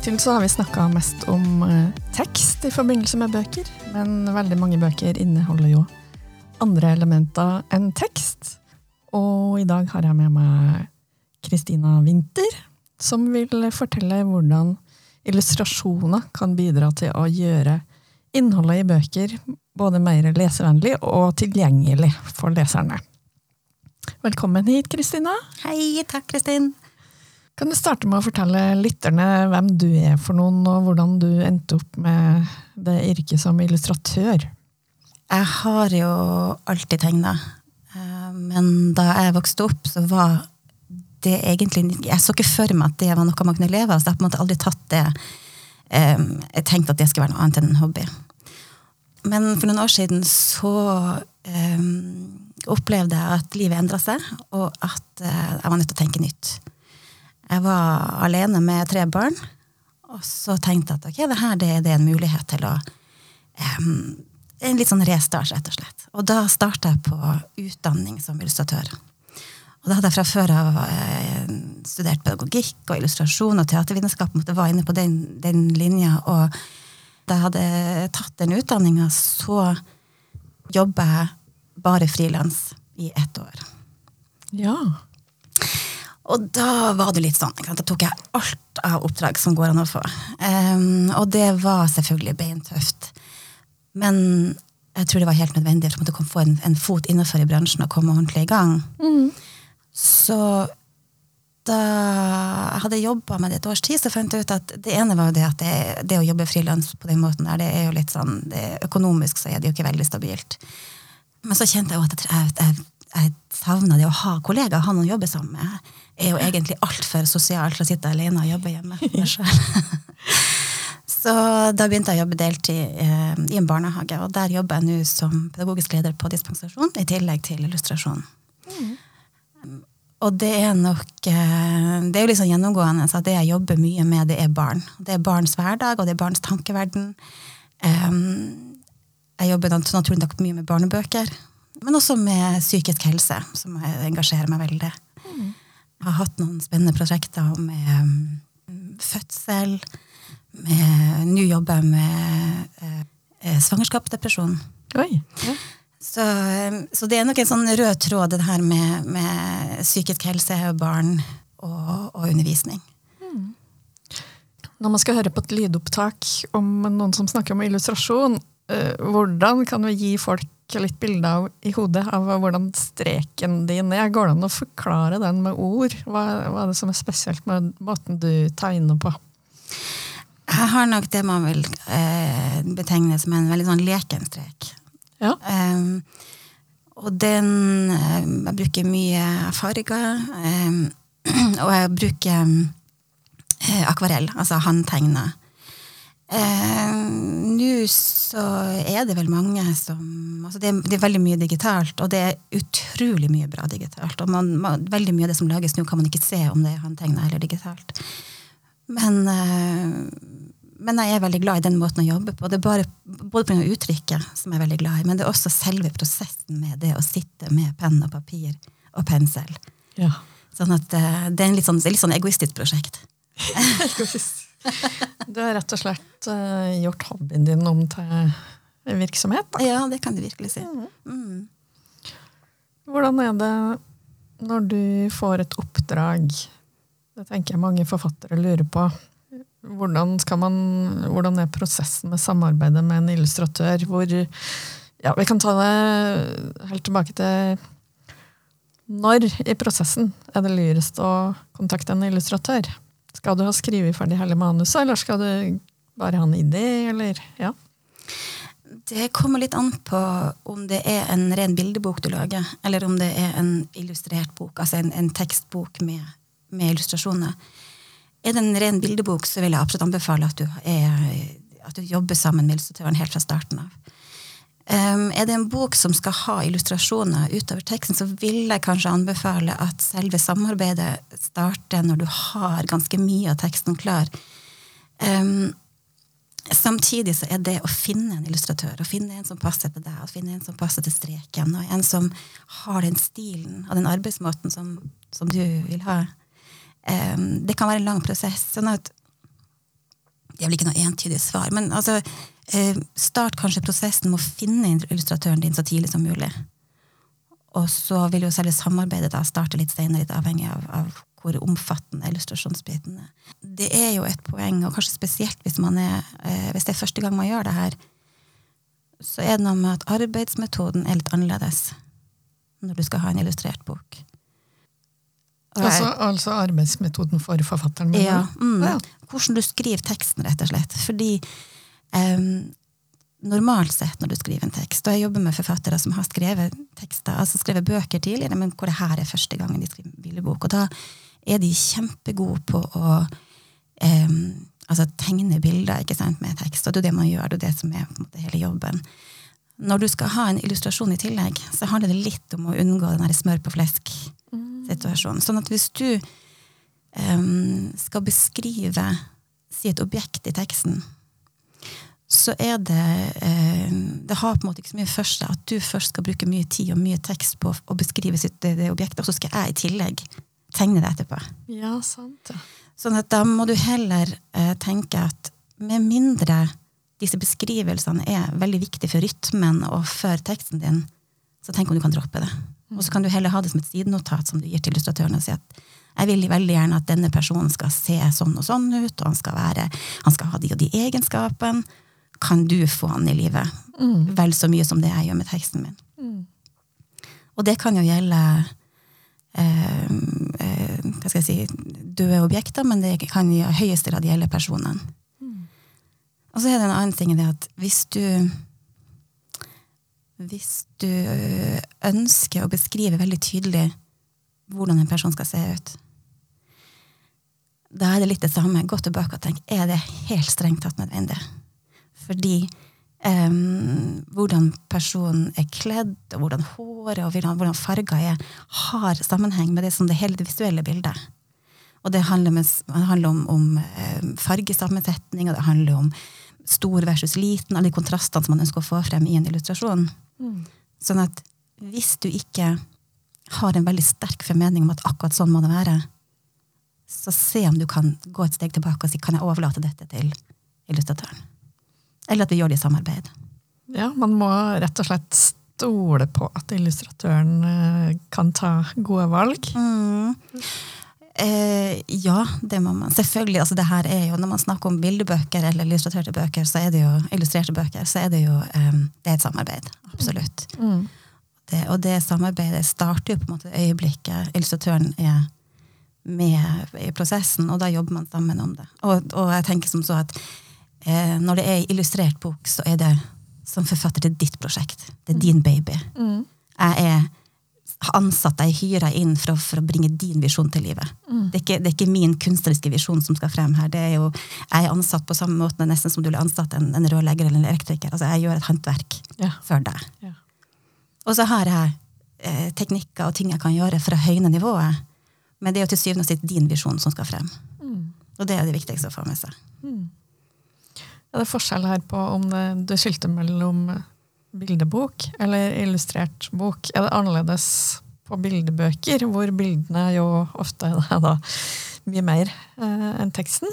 Hittil så har vi snakka mest om eh, tekst i forbindelse med bøker, men veldig mange bøker inneholder jo andre elementer enn tekst. Og i dag har jeg med meg Kristina Winther, som vil fortelle hvordan illustrasjoner kan bidra til å gjøre innholdet i bøker både mer lesevennlig og tilgjengelig for leserne. Velkommen hit, Kristina. Hei, takk, Kristin. Kan du starte med å fortelle lytterne hvem du er for noen, og hvordan du endte opp med det yrket som illustratør? Jeg har jo alltid tegna, eh, men da jeg vokste opp, så var det egentlig Jeg så ikke for meg at det var noe man kunne leve av, så jeg har på en måte aldri tatt det eh, Jeg tenkte at det skulle være noe annet enn en hobby. Men for noen år siden så um, opplevde jeg at livet endra seg, og at jeg var nødt til å tenke nytt. Jeg var alene med tre barn, og så tenkte jeg at ok, det her det, er en mulighet til å um, En litt sånn restart, rett og slett. Og da starta jeg på utdanning som illustratør. Og da hadde jeg fra før av eh, studert pedagogikk og illustrasjon og teatervitenskap. Jeg Var inne på den, den linja. Og da jeg hadde tatt den utdanninga, så jobba jeg bare frilans i ett år. Ja. Og da var det litt sånn. Da tok jeg alt av oppdrag som går an å få. Um, og det var selvfølgelig beintøft. Men jeg tror det var helt nødvendig for å få en, en fot innenfor i bransjen og komme ordentlig i gang. Mm. Så da jeg hadde jobba med det et års tid, så fant jeg ut at det ene var jo det at det, det å jobbe frilans på den måten der, det er jo litt sånn det, Økonomisk så er det jo ikke veldig stabilt. Men så kjente jeg jo at jeg, jeg, jeg savna det å ha kollegaer, ha noen å jobbe sammen med. Er jo egentlig altfor sosialt til å sitte alene og jobbe hjemme så da begynte jeg å jobbe deltid eh, i en barnehage, og der jobber jeg nå som pedagogisk leder på dispensasjon, i tillegg til illustrasjon. Mm. Og det er nok eh, Det er jo liksom gjennomgående at det jeg jobber mye med, det er barn. Det er barns hverdag, og det er barns tankeverden. Jeg jobber naturlig nok mye med barnebøker, men også med psykisk helse, som engasjerer meg veldig. Jeg har hatt noen spennende prosjekter med fødsel. Nå jobber jeg med eh, svangerskapsdepresjon. Oi, ja. Så, så, det er nok en sånn rød tråd, det her med, med psykisk helse, barn og, og undervisning. Mm. Når man skal høre på et lydopptak om noen som snakker om illustrasjon, eh, hvordan kan vi gi folk litt bilde av i hodet av hvordan streken din er? Går det an å forklare den med ord? Hva, hva er det som er spesielt med måten du tegner på? Jeg har nok det man vil eh, betegne som en veldig sånn leken strek. Ja. Um, og den um, Jeg bruker mye farger. Um, og jeg bruker uh, akvarell, altså håndtegna. Nå så er det vel mange som altså det, er, det, er, veldig mye digitalt, og det er utrolig mye bra digitalt. Og man, man, veldig mye av det som lages nå, kan man ikke se om det er håndtegna eller digitalt. Men eh, men jeg er veldig glad i den måten å jobbe på. Det er bare, både pga. uttrykket, som jeg er veldig glad i, men det er også selve prosessen med det å sitte med penn og papir og pensel. Ja. Sånn at uh, det er, litt sånn, litt sånn egoistisk prosjekt. du har rett og slett uh, gjort hobbyen din om til virksomhet? Da. Ja, det kan du virkelig si. Mm. Mm. Hvordan er det når du får et oppdrag? Det tenker jeg mange forfattere lurer på. Hvordan, man, hvordan, er prosessen med samarbeidet med en illustratør? Hvor ja, Vi kan ta det helt tilbake til når i prosessen er det lurest å kontakte en illustratør? Skal du ha skrevet ferdig hele manuset, eller skal du bare ha en idé, eller ja? Det kommer litt an på om det er en ren bildebok du lager, eller om det er en illustrert bok, altså en, en tekstbok med, med illustrasjoner. Er det en ren bildebok, så vil jeg absolutt anbefale at du, er, at du jobber sammen med illustratøren helt fra starten av. Um, er det en bok som skal ha illustrasjoner utover teksten, så vil jeg kanskje anbefale at selve samarbeidet starter når du har ganske mye av teksten klar. Um, samtidig så er det å finne en illustratør, å finne en som passer til deg, å finne en som passer til streken, og en som har den stilen og den arbeidsmåten som, som du vil ha, um, det kan være en lang prosess. sånn at det er vel ikke noe entydig svar. Men altså, start kanskje prosessen med å finne illustratøren din så tidlig som mulig. Og så vil jo selve samarbeidet da starte litt senere, litt avhengig av, av hvor omfattende illustrasjonsbiten er. Det er jo et poeng, og kanskje spesielt hvis, er, eh, hvis det er første gang man gjør det her, så er det noe med at arbeidsmetoden er litt annerledes når du skal ha en illustrert bok. Altså, altså, arbeidsmetoden for forfatteren? Ja, mm, ja. Hvordan du skriver teksten, rett og slett. Fordi Um, normalt sett når du skriver en tekst, og jeg jobber med forfattere som har skrevet tekster, altså skrevet bøker tidligere, men hvor det her er første gangen de skriver billedbok, og da er de kjempegode på å um, altså tegne bilder ikke sant, med tekst, og det er det man gjør, det er det som er måte hele jobben. Når du skal ha en illustrasjon i tillegg, så handler det litt om å unngå den smør på flesk-situasjonen. Sånn at hvis du um, skal beskrive si et objekt i teksten, så er det eh, Det har på en måte ikke så mye for seg at du først skal bruke mye tid og mye tekst på å beskrive sitt, det, det objektet, og så skal jeg i tillegg tegne det etterpå. Ja, sant. Ja. Sånn at da må du heller eh, tenke at med mindre disse beskrivelsene er veldig viktige for rytmen og for teksten din, så tenk om du kan droppe det. Og så kan du heller ha det som et sidenotat som du gir til illustratøren og si at jeg vil veldig gjerne at denne personen skal se sånn og sånn ut, og han skal, være, han skal ha de og de egenskapene kan du få han i livet. Mm. Vel så mye som det jeg gjør med teksten min. Mm. Og det kan jo gjelde eh, eh, hva skal jeg si, døde objekter, men det kan i høyeste grad gjelde personen. Mm. Og så er det en annen ting det at hvis du hvis du ønsker å beskrive veldig tydelig hvordan en person skal se ut, da er det litt det samme. Gå tilbake og tenk er det helt strengt tatt nødvendig. Fordi um, hvordan personen er kledd, og hvordan håret og hvordan farger er, har sammenheng med det som det hele det visuelle bildet. Og det handler, med, det handler om, om um, fargesammensetning, og det handler om stor versus liten, alle de kontrastene som man ønsker å få frem i en illustrasjon. Mm. Sånn at hvis du ikke har en veldig sterk formening om at akkurat sånn må det være, så se om du kan gå et steg tilbake og si kan jeg overlate dette til illustratøren. Eller at vi gjør det i samarbeid. Ja, man må rett og slett stole på at illustratøren eh, kan ta gode valg. Mm. Eh, ja, det må man. Selvfølgelig. altså det her er jo, Når man snakker om bildebøker eller illustrerte bøker, så er det jo, illustrerte bøker, så er det jo eh, det er et samarbeid. Absolutt. Mm. Det, og det samarbeidet starter jo på en måte øyeblikket illustratøren er med i prosessen, og da jobber man sammen om det. Og, og jeg tenker som så at når det er illustrert bok, så er det som forfatter til ditt prosjekt. Det er mm. din baby. Mm. Jeg er ansatt, jeg hyrer inn for å, for å, bringe din visjon til livet. Mm. Det, er ikke, det, er ikke, min kunstneriske visjon som skal frem her. Det er jo, jeg er ansatt på samme måte nesten som du ville ansatt en, en rørlegger eller en elektriker. Altså, jeg gjør et håndverk ja. for deg. Ja. Og så har jeg eh, teknikker og ting jeg kan gjøre for å høyne nivået. Men det er jo til syvende og sist din visjon som skal frem. Mm. Og det er det viktigste å få med seg. Er det forskjell her på om du skilter mellom bildebok eller illustrert bok? Er det annerledes på bildebøker, hvor bildene jo ofte er da mye mer eh, enn teksten?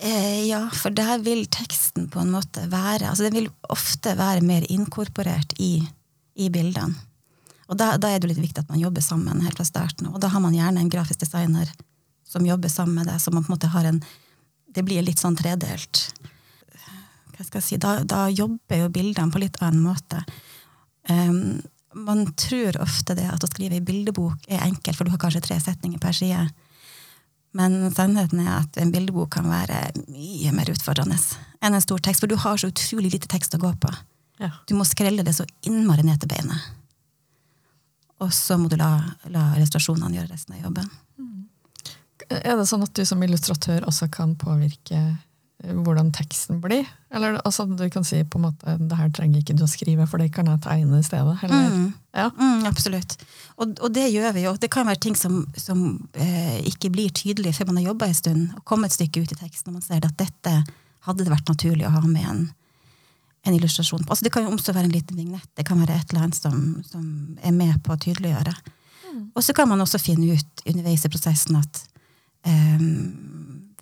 Eh, ja, for der vil teksten på en måte være altså Den vil ofte være mer inkorporert i, i bildene. Og da, da, er det litt viktig at man jobber sammen helt fra starten. Og da har man gjerne en grafisk designer som jobber sammen med deg, så man på en måte har en det blir litt sånn tredelt. Hva skal jeg si, da, da jobber jo bildene på litt annen måte. Um, man tror ofte det at å skrive i bildebok er enkelt, for du har kanskje tre setninger per side. Men sannheten er at en bildebok kan være mye mer utfordrende enn en stor tekst, for du har så utrolig lite tekst å gå på. Ja. Du må skrelle det så innmari ned til beinet. Og så må du la, la illustrasjonene gjøre resten av jobben. Er det sånn at du som illustratør også kan påvirke eh, hvordan teksten blir? Eller altså, du kan si på en måte det her trenger ikke du å skrive, for det kan jeg tegne i stedet? Eller? Mm. Ja. Mm, absolutt. Og, og det gjør vi jo. Det kan være ting som, som eh, ikke blir tydelig før man har jobba en stund, og kommet et stykke ut i teksten, og man ser at dette hadde det vært naturlig å ha med en, en illustrasjon på. Altså, det kan jo også være en liten vignett. Det kan være et eller annet som, som er med på å tydeliggjøre. Og så kan man også finne ut underveis i prosessen at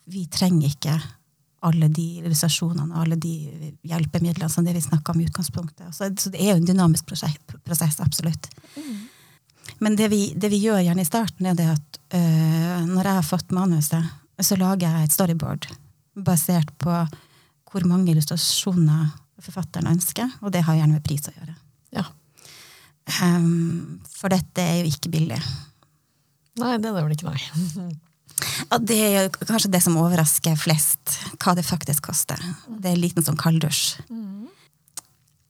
vi trenger ikke alle de illustrasjonene og alle de hjelpemidlene som det vi snakka om i utgangspunktet. Så, det er jo en dynamisk prosess, absolutt. Men det vi, det vi, gjør gjerne i starten, er det at øh, når jeg har fått manuset, så lager jeg et storyboard basert på hvor mange illustrasjoner forfatteren ønsker, og det har gjerne med pris å gjøre. Ja. Um, for dette er jo ikke billig. Nei, det er det vel ikke, nei. Ja, det er kanskje det som overrasker flest, hva det faktisk koster. Det er en liten sånn kalddusj.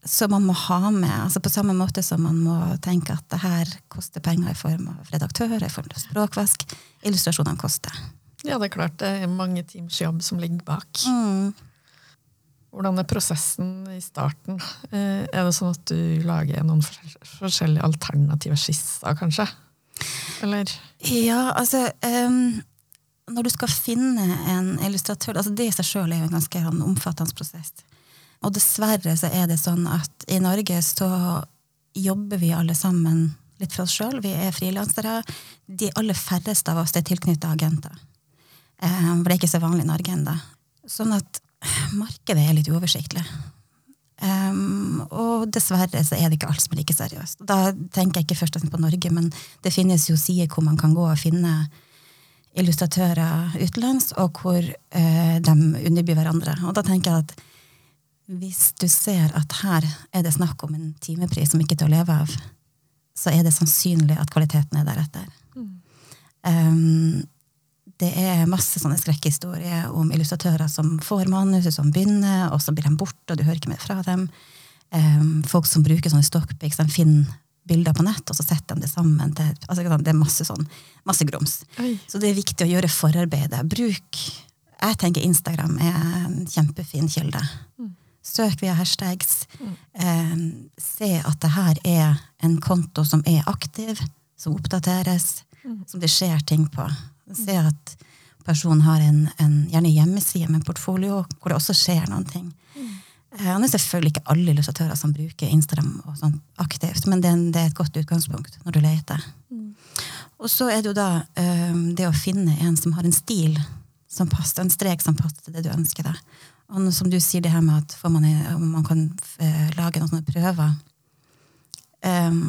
Så man må ha med, altså på samme måte som man må tenke at det her koster penger i form av redaktører, i form av språkvask. Illustrasjonene koster. Ja, det er klart. Det er mange teams jobb som ligger bak. Mm. Hvordan er prosessen i starten? Eh, Er det sånn at du lager noen forskjellige alternative skisser, kanskje? Eller? Ja, altså ehm, Når du skal finne en illustratør altså Det i seg sjøl er jo en ganske sånn omfattende prosess. Og dessverre så er det sånn at i Norge så jobber vi alle sammen litt for oss sjøl. Vi er frilansere. De aller færreste av oss er tilknytta agenter. Ehm, for det er ikke så vanlig i Norge ennå. Sånn at markedet er litt uoversiktlig. Um, og dessverre så er det ikke alt som er like seriøst. Da tenker jeg ikke først og fremst på Norge, men det finnes jo sider hvor man kan gå og finne illustratører utenlands, og hvor eh, de underbyr hverandre. Og da tenker jeg at hvis du ser at her er det snakk om en timepris som ikke er til å leve av, så er det sannsynlig at kvaliteten er deretter. Um, det er masse sånne skrekkhistorier om illustratører som får manuset, som begynner, og så blir de borte, og du hører ikke mer fra dem. Um, folk som bruker sånne stockpics, de finner bilder på nett, og så setter de det sammen til altså, Det er masse sånn, masse grums. Oi. Så det er viktig å gjøre forarbeidet. Bruk Jeg tenker Instagram er en kjempefin kilde. Søk via hashtags. Eh, se at det her er en konto som er aktiv, som oppdateres, som det skjer ting på. Se at personen har en, en gjerne hjemmeside med en portfolio hvor det også skjer noen ting. Det er selvfølgelig ikke alle illustratører som bruker Instagram og sånn aktivt, men det er, et godt utgangspunkt når du leter. Og så er det jo da det å finne en som har en stil som passer, en strek som passer til det du ønsker deg. Og som du sier det her med at får man, man kan eh, lage noen sånne prøver.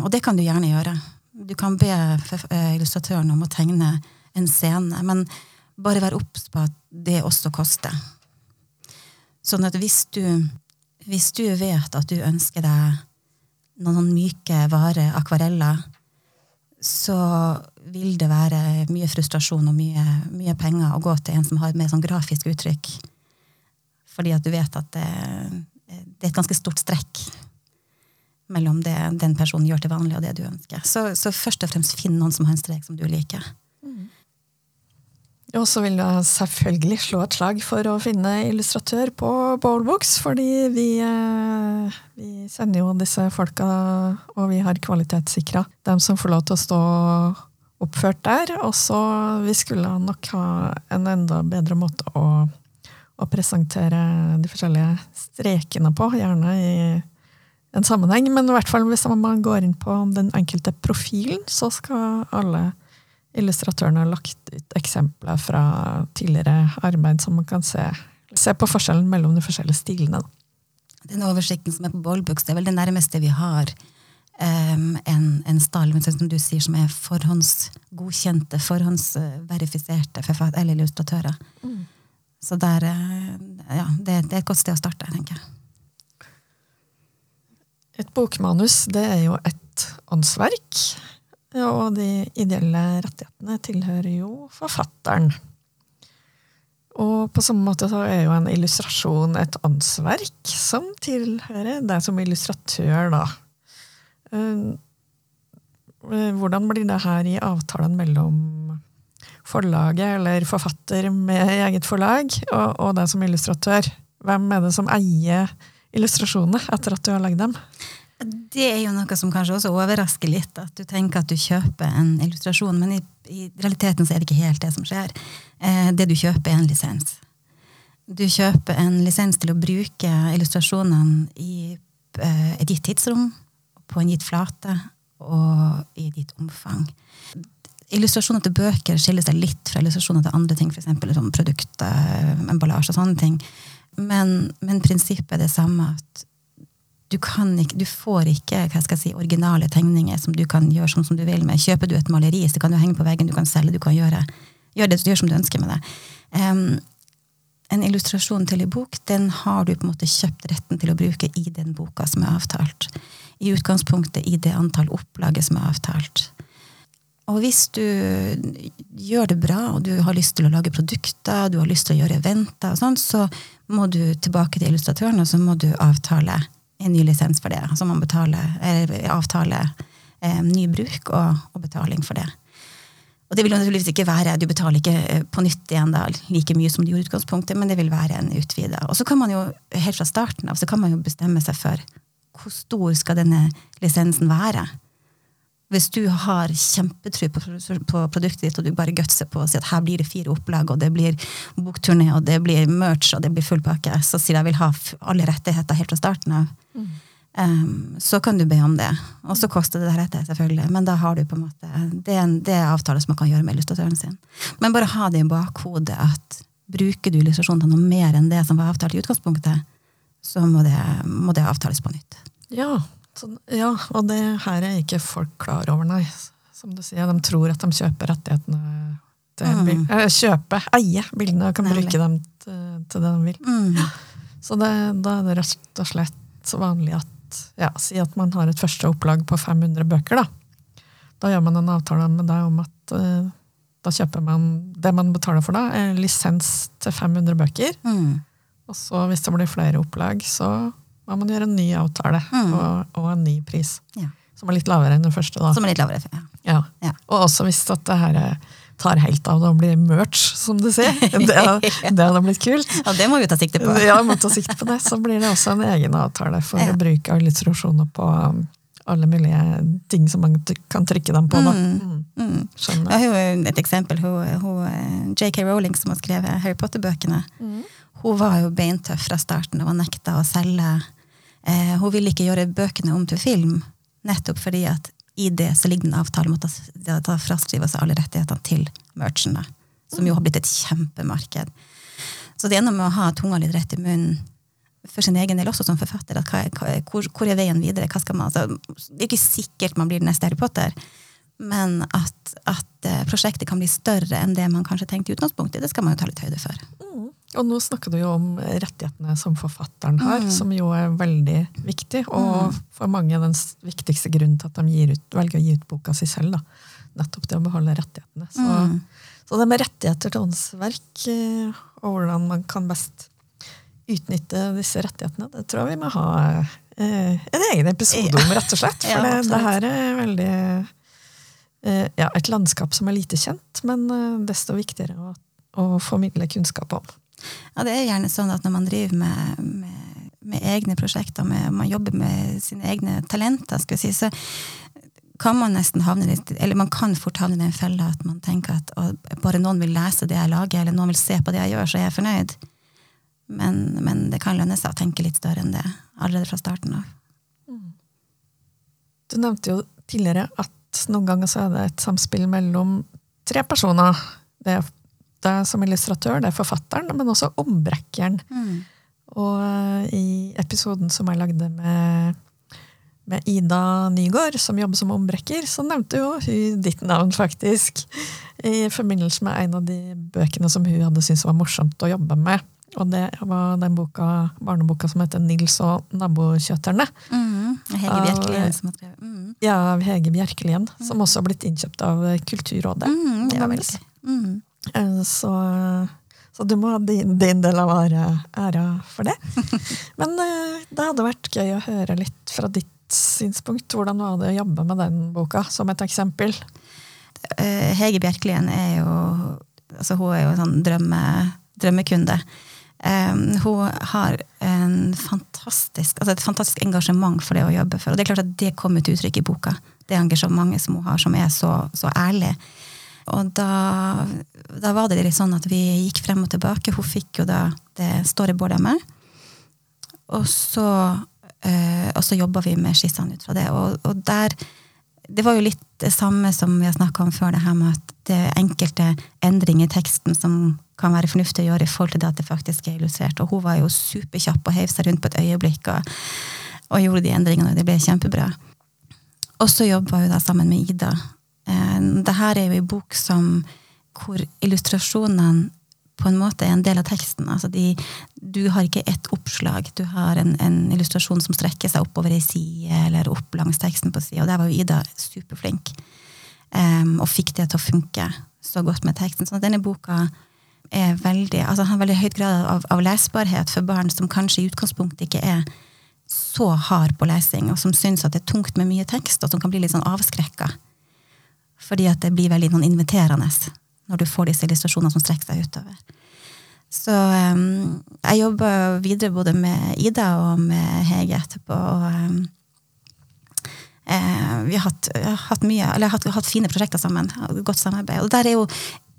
Og det kan du gjerne gjøre. Du kan be eh, illustratøren om å tegne en scene, men bare vær obs på at det også koster. Sånn at hvis du, hvis du vet at du ønsker deg noen, myke, vare akvareller, så vil det være mye frustrasjon og mye, mye penger å gå til en som har et mer sånn grafisk uttrykk. Fordi at du vet at det, det er et ganske stort strekk mellom det den personen gjør til vanlig, og det du ønsker. Så, så først og fremst finn noen som har en strek som du liker. Og så vil jeg selvfølgelig slå et slag for å finne illustratør på Bowlbooks, fordi vi, eh, vi sender jo disse folka, og vi har kvalitetssikra dem som får lov til å stå oppført der. Og så vi skulle nok ha en enda bedre måte å, å presentere de forskjellige strekene på, gjerne i en sammenheng. Men i hvert fall hvis man går inn på den enkelte profilen, så skal alle illustratørene har lagt ut eksempler fra tidligere arbeid, så man kan se, se på forskjellen mellom de forskjellige stilene. Den oversikten som er på Ballbooks, det er vel det nærmeste vi har um, en, en stall, som du sier, som er forhåndsgodkjente, forhåndsverifiserte eller illustratører. Så der, eh, ja, det, det er et godt sted å starte, tenker jeg. Et bokmanus det er jo et åndsverk, og de ideelle rettighetene tilhører jo forfatteren. Og på samme måte så er jo en illustrasjon et åndsverk som tilhører deg som illustratør, da. Eh, Hvordan blir det her i avtalen mellom forlaget eller forfatter med eget forlag, og, og deg som illustratør. Hvem er det som eier illustrasjonene etter at du har lagd dem? Det er jo noe som kanskje også overrasker litt, at du tenker at du kjøper en illustrasjon, men i, i realiteten så er det ikke helt det som skjer. Eh, det du kjøper, er en lisens. Du kjøper en lisens til å bruke illustrasjonene i eh, gitt tidsrom, på en gitt flate og i ditt omfang. Illustrasjoner til bøker skiller seg litt fra illustrasjoner til andre ting, f.eks. Liksom produkter, emballasje og sånne ting. Men, men prinsippet er det samme. at du, ikke, du, får ikke hva skal jeg si, originale tegninger som du kan gjøre sånn som du vil med. Kjøper du et maleri, så kan du henge på veggen, du kan selge, du kan gjøre, gjøre det gjør som du ønsker med det. Um, en illustrasjon til en bok, den har du på en måte kjøpt retten til å bruke i den boka som er avtalt. I utgangspunktet i det antall opplaget som er avtalt. Og hvis du gjør det bra, og du har lyst til å lage produkter, du har lyst til å gjøre eventer, og sånn, så må du tilbake til illustratøren, og så må du avtale en ny lisens for det. Altså man betaler, avtaler eh, ny bruk og, og, betaling for det. Og det vil naturligvis ikke være, Du betaler ikke eh, på nytt igjen da, like mye som du gjorde i utgangspunktet, men det vil være en utvida. Og så kan man jo helt fra starten av så kan man jo bestemme seg for hvor stor skal denne lisensen være. Hvis du har kjempetro på, på, produktet ditt, og du bare gutser på å si at her blir det fire opplag, og det blir bokturné, og det blir merch, og det blir full pakke, så sier jeg vil ha alle rettigheter helt fra starten av. Mm. Um, så kan du be om det. Og så koster det deretter, selvfølgelig. Men da har du på en måte, det er, en, det er avtale som man kan gjøre med illustratøren sin. Men bare ha det i bakhodet at bruker du illustrasjonen til noe mer enn det som var avtalt i utgangspunktet, så må det, må det avtales på nytt. Ja, så, ja, og det her er ikke folk klar over, nei. Som du sier, de tror at de kjøper rettighetene til mm. eh, Kjøpe, eie bildene og kan Nærlig. bruke dem til, til, det de vil. Mm. Så det, da er det rett og slett så vanlig at ja, Si at man har et første opplag på 500 bøker. Da Da gjør man en avtale med deg om at uh, da kjøper man Det man betaler for da, er lisens til 500 bøker. Mm. Og så hvis det blir flere opplag, så må gjøre en ny avtale mm. og, og, en ny pris. Ja. Som er litt lavere enn den første. da. Som er litt lavere, ja. ja. ja. Og også hvis at det her tar helt av og blir merch, som du sier. Det, det hadde blitt kult. Ja, Det må vi ta sikte på. ja, vi må ta sikte på det. Så blir det også en egen avtale for ja. bruk av illustrasjoner på um, alle mulige ting som man kan trykke dem på. Da. Mm. Mm. mm. Ja, hun, et eksempel. Hun, hun, eh, JK Rowling, som har skrevet Harry Potter-bøkene, mm. hun var jo beintøff fra starten og nekta å selge Eh, hun ville ikke gjøre bøkene om til film, nettopp fordi at i det så ligger det en avtale om at det seg alle rettighetene til merchene, som jo har blitt et kjempemarked. Så det ene med å ha tunga litt rett i munnen for sin egen del også som forfatter. Hva, hvor, hvor, er veien videre? Hva skal man, altså, det er ikke sikkert man blir den neste Harry Potter, men at, at uh, prosjektet kan bli større enn det man kanskje tenkte i utgangspunktet, det skal man jo ta litt høyde for. Mm. Og nå snakker du jo om rettighetene som forfatteren har, mm. som jo er veldig viktig. Og mm. for mange den viktigste grunnen til at de ut, velger å gi ut boka si selv. Da. Nettopp det å beholde rettighetene. Så, mm. så det med rettigheter til åndsverk, eh, og hvordan man kan best utnytte disse rettighetene, det tror jeg vi må ha eh, en egen episode om, rett og slett. For det, det, her er veldig eh, ja, et landskap som er lite kjent, men eh, desto viktigere å, å formidle kunnskap om. Ja, det er gjerne sånn at når man driver med, med, med egne prosjekter, med, man jobber med sine egne talenter, skal si, så kan man nesten havne litt, eller man kan fort havne i den fella at man tenker at å, bare noen vil lese det jeg lager, eller noen vil se på det jeg gjør, så er jeg fornøyd. Men, men det kan lønne seg å tenke litt større enn det allerede fra starten av. Mm. Du nevnte jo tidligere at noen ganger så er det et samspill mellom tre personer. Det er deg som illustratør, det er forfatteren, men også ombrekkeren. Mm. Og uh, i episoden som jeg lagde med, med Ida Nygaard, som jobber som ombrekker, så nevnte jo hun ditt navn, faktisk. I forbindelse med en av de bøkene som hun hadde syntes var morsomt å jobbe med. Og det var den boka, barneboka som heter 'Nils og nabokjøterne'. Mm, Hege Bjerkelien som har. Mm. Ja, Hege Bjerkelien, mm. som også har blitt innkjøpt av Kulturrådet. Mm, ja, vel. Mm. Eh, så, så, du må ha din, din del av æra for det. Men eh, det hadde vært gøy å høre litt fra ditt synspunkt. Hvordan var det å jobbe med den boka, som et eksempel? eh, Hege Bjerkelien er jo altså Hun er jo en sånn drømme, drømmekunde. Um, hun har en fantastisk, altså et fantastisk engasjement for det å jobbe for. Og det er klart at det kommer til uttrykk i boka. Det engasjementet som hun har, som er så, så ærlig. Og da, da, var det litt sånn at vi gikk frem og tilbake. Hun fikk jo da det storyboardet med. Og så, øh, så jobba vi med skissene ut fra det. Og, og der det var jo litt det samme som vi har snakka om før, det her med at det er enkelte endringer i teksten som kan være fornuftig å gjøre i forhold til det at det faktisk er illustrert. Og hun var jo superkjapp og heiv seg rundt på et øyeblikk og, og gjorde de endringene, og det ble kjempebra. Og så jobba hun da sammen med Ida. Eh, det her er jo ei bok som, hvor illustrasjonene på en måte er en del av teksten. Altså de, du har ikke ett oppslag, du har en, en, illustrasjon som strekker seg oppover ei side, eller opp langs teksten på sida. Og der var jo Ida superflink, um, og fikk det til å funke så godt med teksten. Så denne boka er veldig, altså har veldig høyt grad av, av, lesbarhet for barn som kanskje i utgangspunktet ikke er så hard på lesing, og som syns at det er tungt med mye tekst, og som kan bli litt sånn avskrekka. Fordi at det blir veldig noen inviterende når du får disse illustrasjonene som strekker seg utover. Så um, jeg jobba videre både med Ida og med Hege etterpå. og um, eh, Vi har hatt, hatt, mye, eller hatt, hatt, fine prosjekter sammen. Godt samarbeid. Og der er jo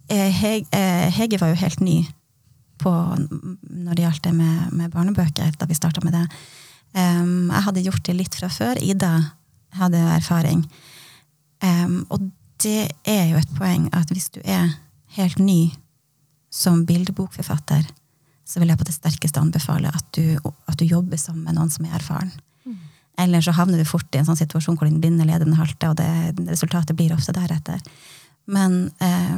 eh, Hege, eh, Hege, var jo helt ny på, når det gjaldt det med, med barnebøker, da vi starta med det. Um, jeg hadde gjort det litt fra før. Ida hadde erfaring. Um, og det er jo et poeng at hvis du er helt ny som bildebokforfatter, så vil jeg på det sterkeste anbefale at du, at du jobber sammen med noen som er erfaren. Mm. Eller så havner du fort i en sånn situasjon hvor din blinde leder den halter, og det, resultatet blir ofte deretter. Men, eh,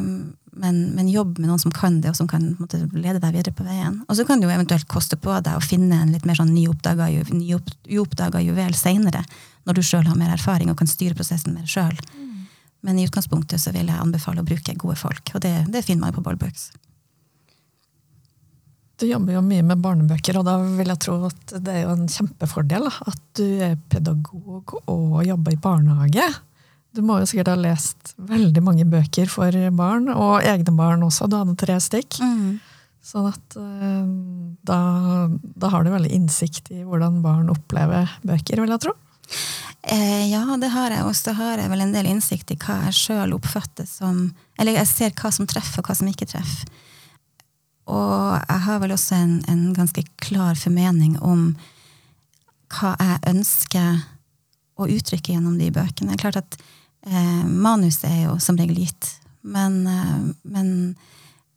men, men, jobb med noen som kan det, og som kan måtte, lede deg videre på veien. Og så kan det jo eventuelt koste på deg å finne en litt mer sånn nyoppdaga ju, juvel seinere, når du sjøl har mer erfaring og kan styre prosessen mer sjøl. Mm. Men i utgangspunktet så vil jeg anbefale å bruke gode folk, og det, det finner man på Ballbooks. Du jobber jo mye med barnebøker, og da vil jeg tro at det er jo en kjempefordel at du er pedagog og jobber i barnehage. Du må jo sikkert ha lest veldig mange bøker for barn, og egne barn også. Du hadde tre stykk. Mm. Sånn at uh, da, da, har du veldig innsikt i hvordan barn opplever bøker, vil jeg tro. Eh, ja, det har jeg. Og så har jeg vel en del innsikt i hva jeg sjøl oppfatter som Eller jeg ser hva som treffer, og hva som ikke treffer. Og jeg har vel også en, en ganske klar formening om hva jeg ønsker å uttrykke gjennom de bøkene. Det er klart at eh, Manuset er jo som regel gitt, men, eh, men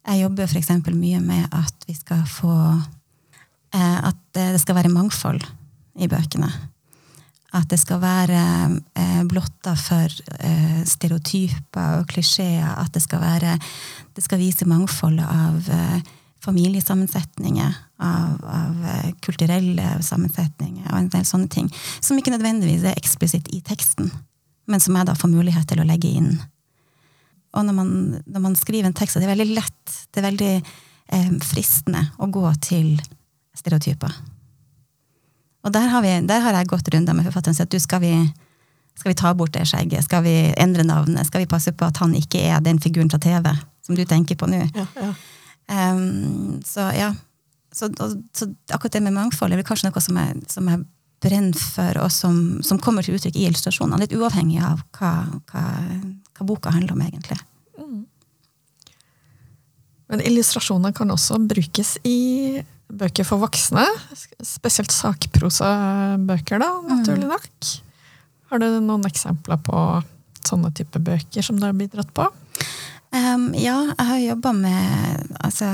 jeg jobber f.eks. mye med at vi skal få eh, At det skal være mangfold i bøkene. At det skal være eh, blotta for eh, stereotyper og klisjeer. At det skal, være, det skal vise mangfoldet av eh, familiesammensetninger, av, av eh, kulturelle sammensetninger og en del sånne ting. Som ikke nødvendigvis er eksplisitt i teksten, men som jeg da får mulighet til å legge inn. Og når man, når man skriver en tekst, så er det veldig lett, det er veldig eh, fristende å gå til stereotyper. Og der har, vi, der har jeg gått runder med forfatteren og sagt du, skal vi, skal vi ta bort det skjegget? Skal vi endre navnet? Skal vi passe på at han ikke er den figuren fra TV som du tenker på nå? Ja, ja. Um, så ja. Så, og, så, akkurat det med mangfold er kanskje noe som jeg, som jeg brenner for, og som, som, kommer til uttrykk i illustrasjonene. Litt uavhengig av hva, hva, hva boka handler om, egentlig. Mm. Men illustrasjoner kan også brukes i bøker for voksne. Spesielt sakprosabøker, da, naturlig mm. nok. Har du noen eksempler på sånne type bøker som du har bidratt på? Um, ja, jeg har jobba med, altså,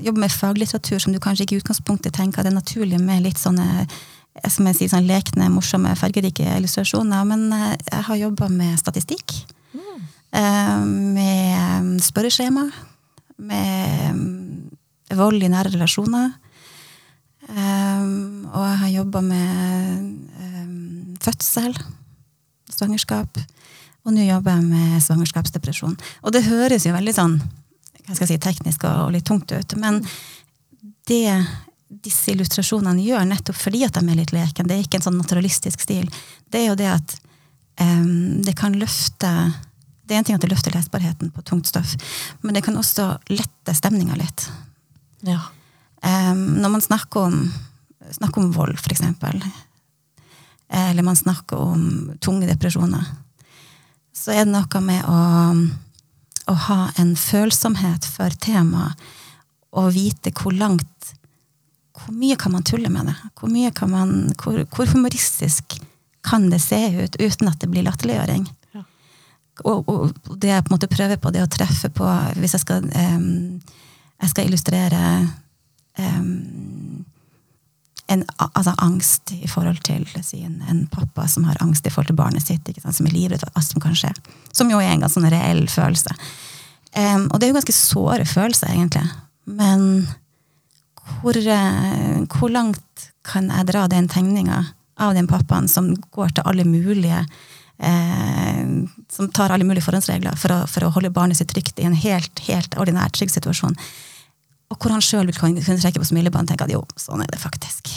med faglitteratur som du kanskje ikke i utgangspunktet tenker det er naturlig med litt sånne som jeg sier, sånn lekne, morsomme, fargerike illustrasjoner. Men eh, jeg har jobba med statistikk. Mm. Um, med spørreskjema. Med vold i nære relasjoner. Um, og jeg har jobba med um, fødsel, svangerskap. Og nå jobber jeg med svangerskapsdepresjon. Og det høres jo veldig sånn hva skal jeg si, teknisk og, litt tungt ut, men det disse illustrasjonene gjør, nettopp fordi at de er litt leken, det er ikke en sånn naturalistisk stil, det er jo det at um, det kan løfte Det er en ting at det løfter lesbarheten på tungt stoff, men det kan også lette stemninga litt. Ja. Um, når man snakker om, snakker om vold, eksempel, eller man snakker om tunge depresjoner, så er det noe med å, å ha en følsomhet for temaet og vite hvor langt Hvor mye kan man tulle med det? Hvor, kan man, hvor, hvor humoristisk kan det se ut uten at det blir latterliggjøring? Ja. Og, og det jeg på en måte prøver på, det å treffe på Hvis jeg skal, um, jeg skal illustrere um, en, altså angst i forhold til si, en, en, pappa som har angst i forhold til barnet sitt, sant, som er livredd for hva som kan skje. Som jo er en ganske sånn reell følelse. Um, og det er jo ganske såre følelser, egentlig. Men hvor, uh, hvor, langt kan jeg dra den tegninga av den pappaen som går til alle mulige uh, Som tar alle mulige forhåndsregler for å, for å holde barnet sitt trygt i en helt, helt ordinær, trygg situasjon. Og hvor han sjøl vil kunne trekke på smilebåndet og tenke at jo, sånn er det faktisk.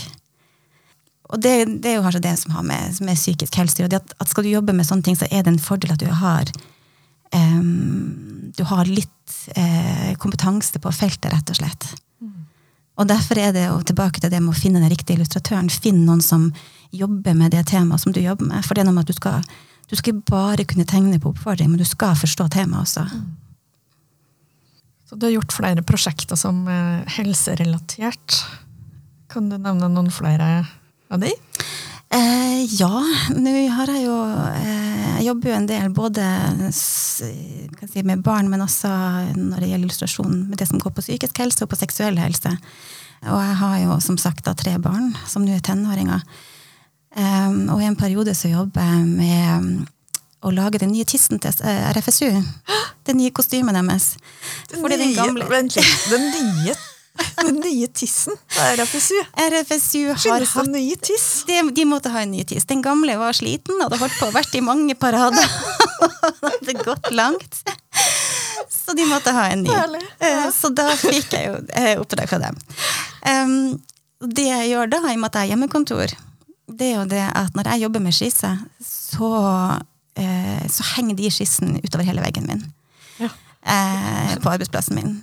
Og det, det er jo kanskje det som har med, med psykisk helse å at, At skal du jobbe med sånne ting, så er det en fordel at du har um, du har litt uh, kompetanse på feltet, rett og slett. Mm. Og derfor er det jo tilbake til det med å finne den riktige illustratøren. Finn noen som jobber med det temaet som du jobber med. For det er noe med at du skal, du skal ikke bare kunne tegne på oppfordring, men du skal forstå temaet også. Mm. Så du har gjort flere prosjekter som er helserelatert. Kan du nevne noen flere av de? Eh, ja, nå har jeg jo eh, Jeg jobber jo en del både si, med barn, men også når det gjelder illustrasjon, med det som går på psykisk helse og på seksuell helse. Og jeg har jo som sagt da tre barn som nå er tenåringer. Eh, og i en periode så jobber jeg med å lage den nye tissen til eh, RFSU. Det nye kostymet deres. Den Fordi nye, den gamle Vent litt. Den nye, den nye tissen til RFSU? RFSU har Finnes nye tiss? De, de, måtte ha en ny tiss. Den gamle var sliten, hadde holdt på vært i mange parader. hadde gått langt. Så de måtte ha en ny. Herlig, ja. Eh, så da fikk jeg jo eh, oppdrag fra dem. Um, det jeg gjør da, i og med at jeg har hjemmekontor, det er jo det at når jeg jobber med skisse, så eh, så henger de skissene utover hele veggen min. Ja. Eh, på arbeidsplassen min.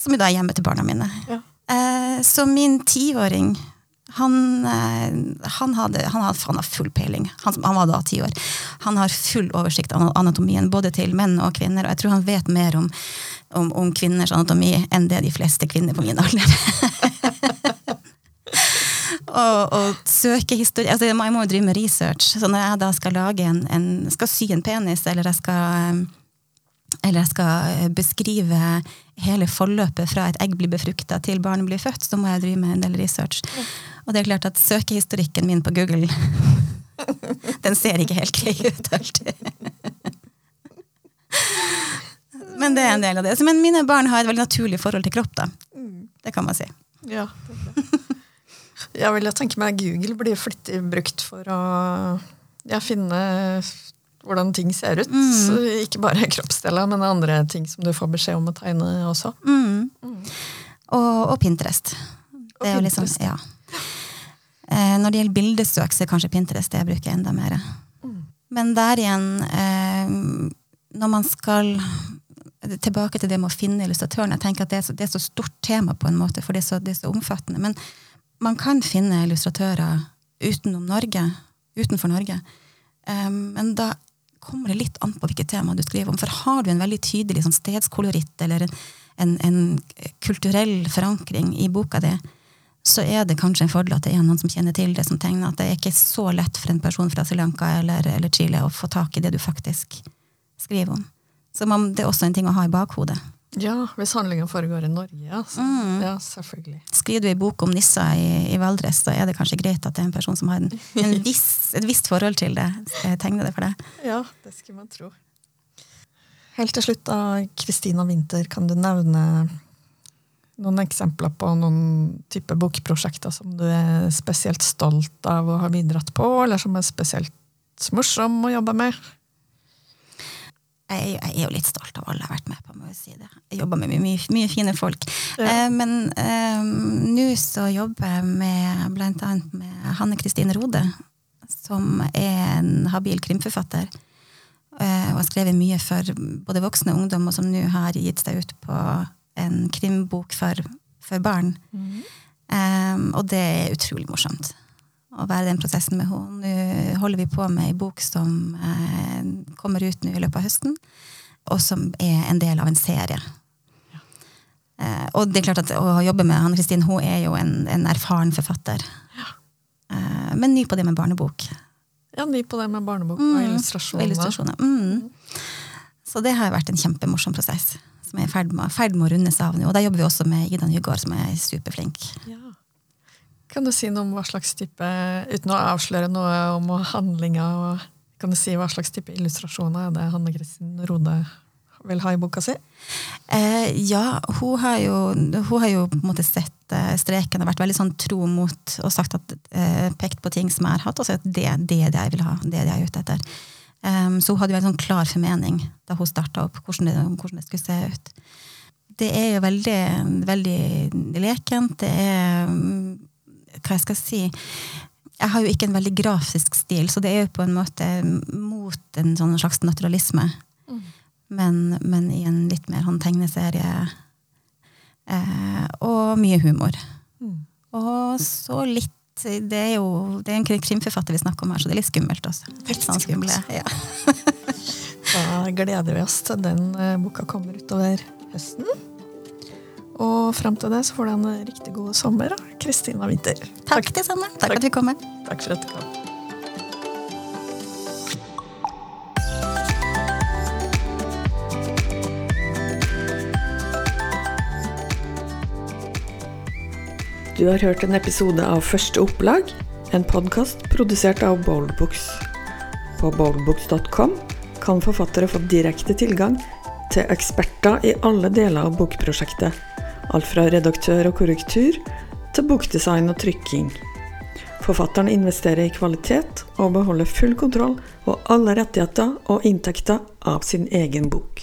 Som jo da er hjemme til barna mine. Ja. Eh, så min tiåring han, eh, han, hadde, han, hadde, han hadde full peiling. Han, han, var da ti år. Han har full oversikt av anatomien, både til menn og kvinner. Og jeg tror han vet mer om, om, om kvinners anatomi enn det de fleste kvinner på min alder. og, og søke historie altså, Jeg må jo drive med research. Så når jeg da skal lage en, en skal sy en penis, eller jeg skal eller jeg skal eh, beskrive hele forløpet fra et egg blir befrukta til barnet blir født, så må jeg drive med en del research. Og det er klart at søkehistorikken min på Google den ser ikke helt grei ut alltid. Men det er en del av det. Men mine barn har et veldig naturlig forhold til kropp. da. Mm. Det kan man si. Ja, det er det. Jeg vil tenke meg Google blir flittig brukt for å ja, finne hvordan ting ser ut. Mm. Ikke bare kroppsdeler, men andre ting som du får beskjed om å tegne også. Mm. Mm. Og, og, Pinterest. Det er jo liksom, ja. Eh, når det gjelder bildesøk, så er kanskje Pinterest det jeg bruker enda mer. Mm. Men der igjen, eh, når man skal Tilbake til det med å finne illustratøren. Jeg tenker at det er, så, det er så stort tema, på en måte, for det er så, det er så omfattende. Men man kan finne illustratører utenom Norge, utenfor Norge. Um, men da kommer det litt an på hvilket tema du skriver om. For har du en veldig tydelig sånn stedskoloritt eller en, en, kulturell forankring i boka di, så er det kanskje en fordel at det er noen som kjenner til det som tegner. At det er ikke så lett for en person fra Sri Lanka eller, eller Chile å få tak i det du faktisk skriver om. Så man, det er også en ting å ha i bakhodet. Ja, hvis handlingen foregår i Norge, ja. Mm. ja selvfølgelig. Skriver du en bok om nisser i, i Valdres, så er det kanskje greit at det er en person som har en, en viss, et visst forhold til det. Tegner det for deg. Ja, det skulle man tro. Helt til slutt, da, Kristina Winther, kan du nevne noen eksempler på noen type bokprosjekter som du er spesielt stolt av å ha bidratt på, eller som er spesielt morsom å jobbe med? Jeg, jeg, er jo litt stolt av alle jeg har vært med på. må Jeg si det. Jeg jobber med mye, mye, mye fine folk. Ja. Eh, men eh, nå så jobber jeg med annet med Hanne Kristine Rode, som er en habil krimforfatter. eh, og har skrevet mye for både voksne og ungdom, og som nå har gitt seg ut på en krimbok for, for barn. Um, og det er utrolig morsomt å være i den prosessen med henne. Nå holder vi på med ei bok som eh, kommer ut nå i løpet av høsten, og som er en del av en serie. Eh, og det er klart at å jobbe med Hanne Kristin, hun er jo en, en erfaren forfatter. Eh, men ny på det med barnebok. Ja, ny på det med barnebok og illustrasjoner. Og illustrasjoner. Mm. Så det har vært en kjempemorsom prosess som er i ferd med, å runde rundes av nå. Og der jobber vi også med Ida Nygaard, som er superflink. Ja. Kan du si noe om hva slags type, uten å avsløre noe om handlinga, kan du si hva slags type illustrasjoner er det Hanne Kristin Rode vil ha i boka si? Eh, ja, hun har, jo, hun har jo på en måte sett eh, streken og vært veldig sånn tro mot og sagt at, eh, pekt på ting som jeg har hatt, og at det, det er det jeg vil ha. det er det jeg er ute etter. Um, så hun hadde jo en sånn klar formening da hun starta opp, hvordan det, hvordan det skulle se ut. Det er jo veldig, veldig lekent. Det er hva jeg skal si Jeg har jo ikke en veldig grafisk stil, så det er jo på en måte mot en sånn slags naturalisme. Mm. Men, men, i en litt mer sånn tegneserie. Eh, og mye humor. Mm. Og så litt det er jo det er en krimforfatter vi snakker om her, så det er litt skummelt også. Litt sånn skumle, ja. da gleder vi oss til den eh, boka kommer utover høsten. Og fram til det så får du en riktig god sommer, Kristina Winther. Takk, det samme. Takk, Takk for at du kom. Takk for at du kom. Du har hørt en episode av Første opplag, en podkast produsert av Boldbooks. På boldbooks.com kan forfattere få direkte tilgang til eksperter i alle deler av bokprosjektet. Alt fra redaktør og korrektur til bokdesign og trykking. Forfatteren investerer i kvalitet og beholder full kontroll og alle rettigheter og inntekter av sin egen bok.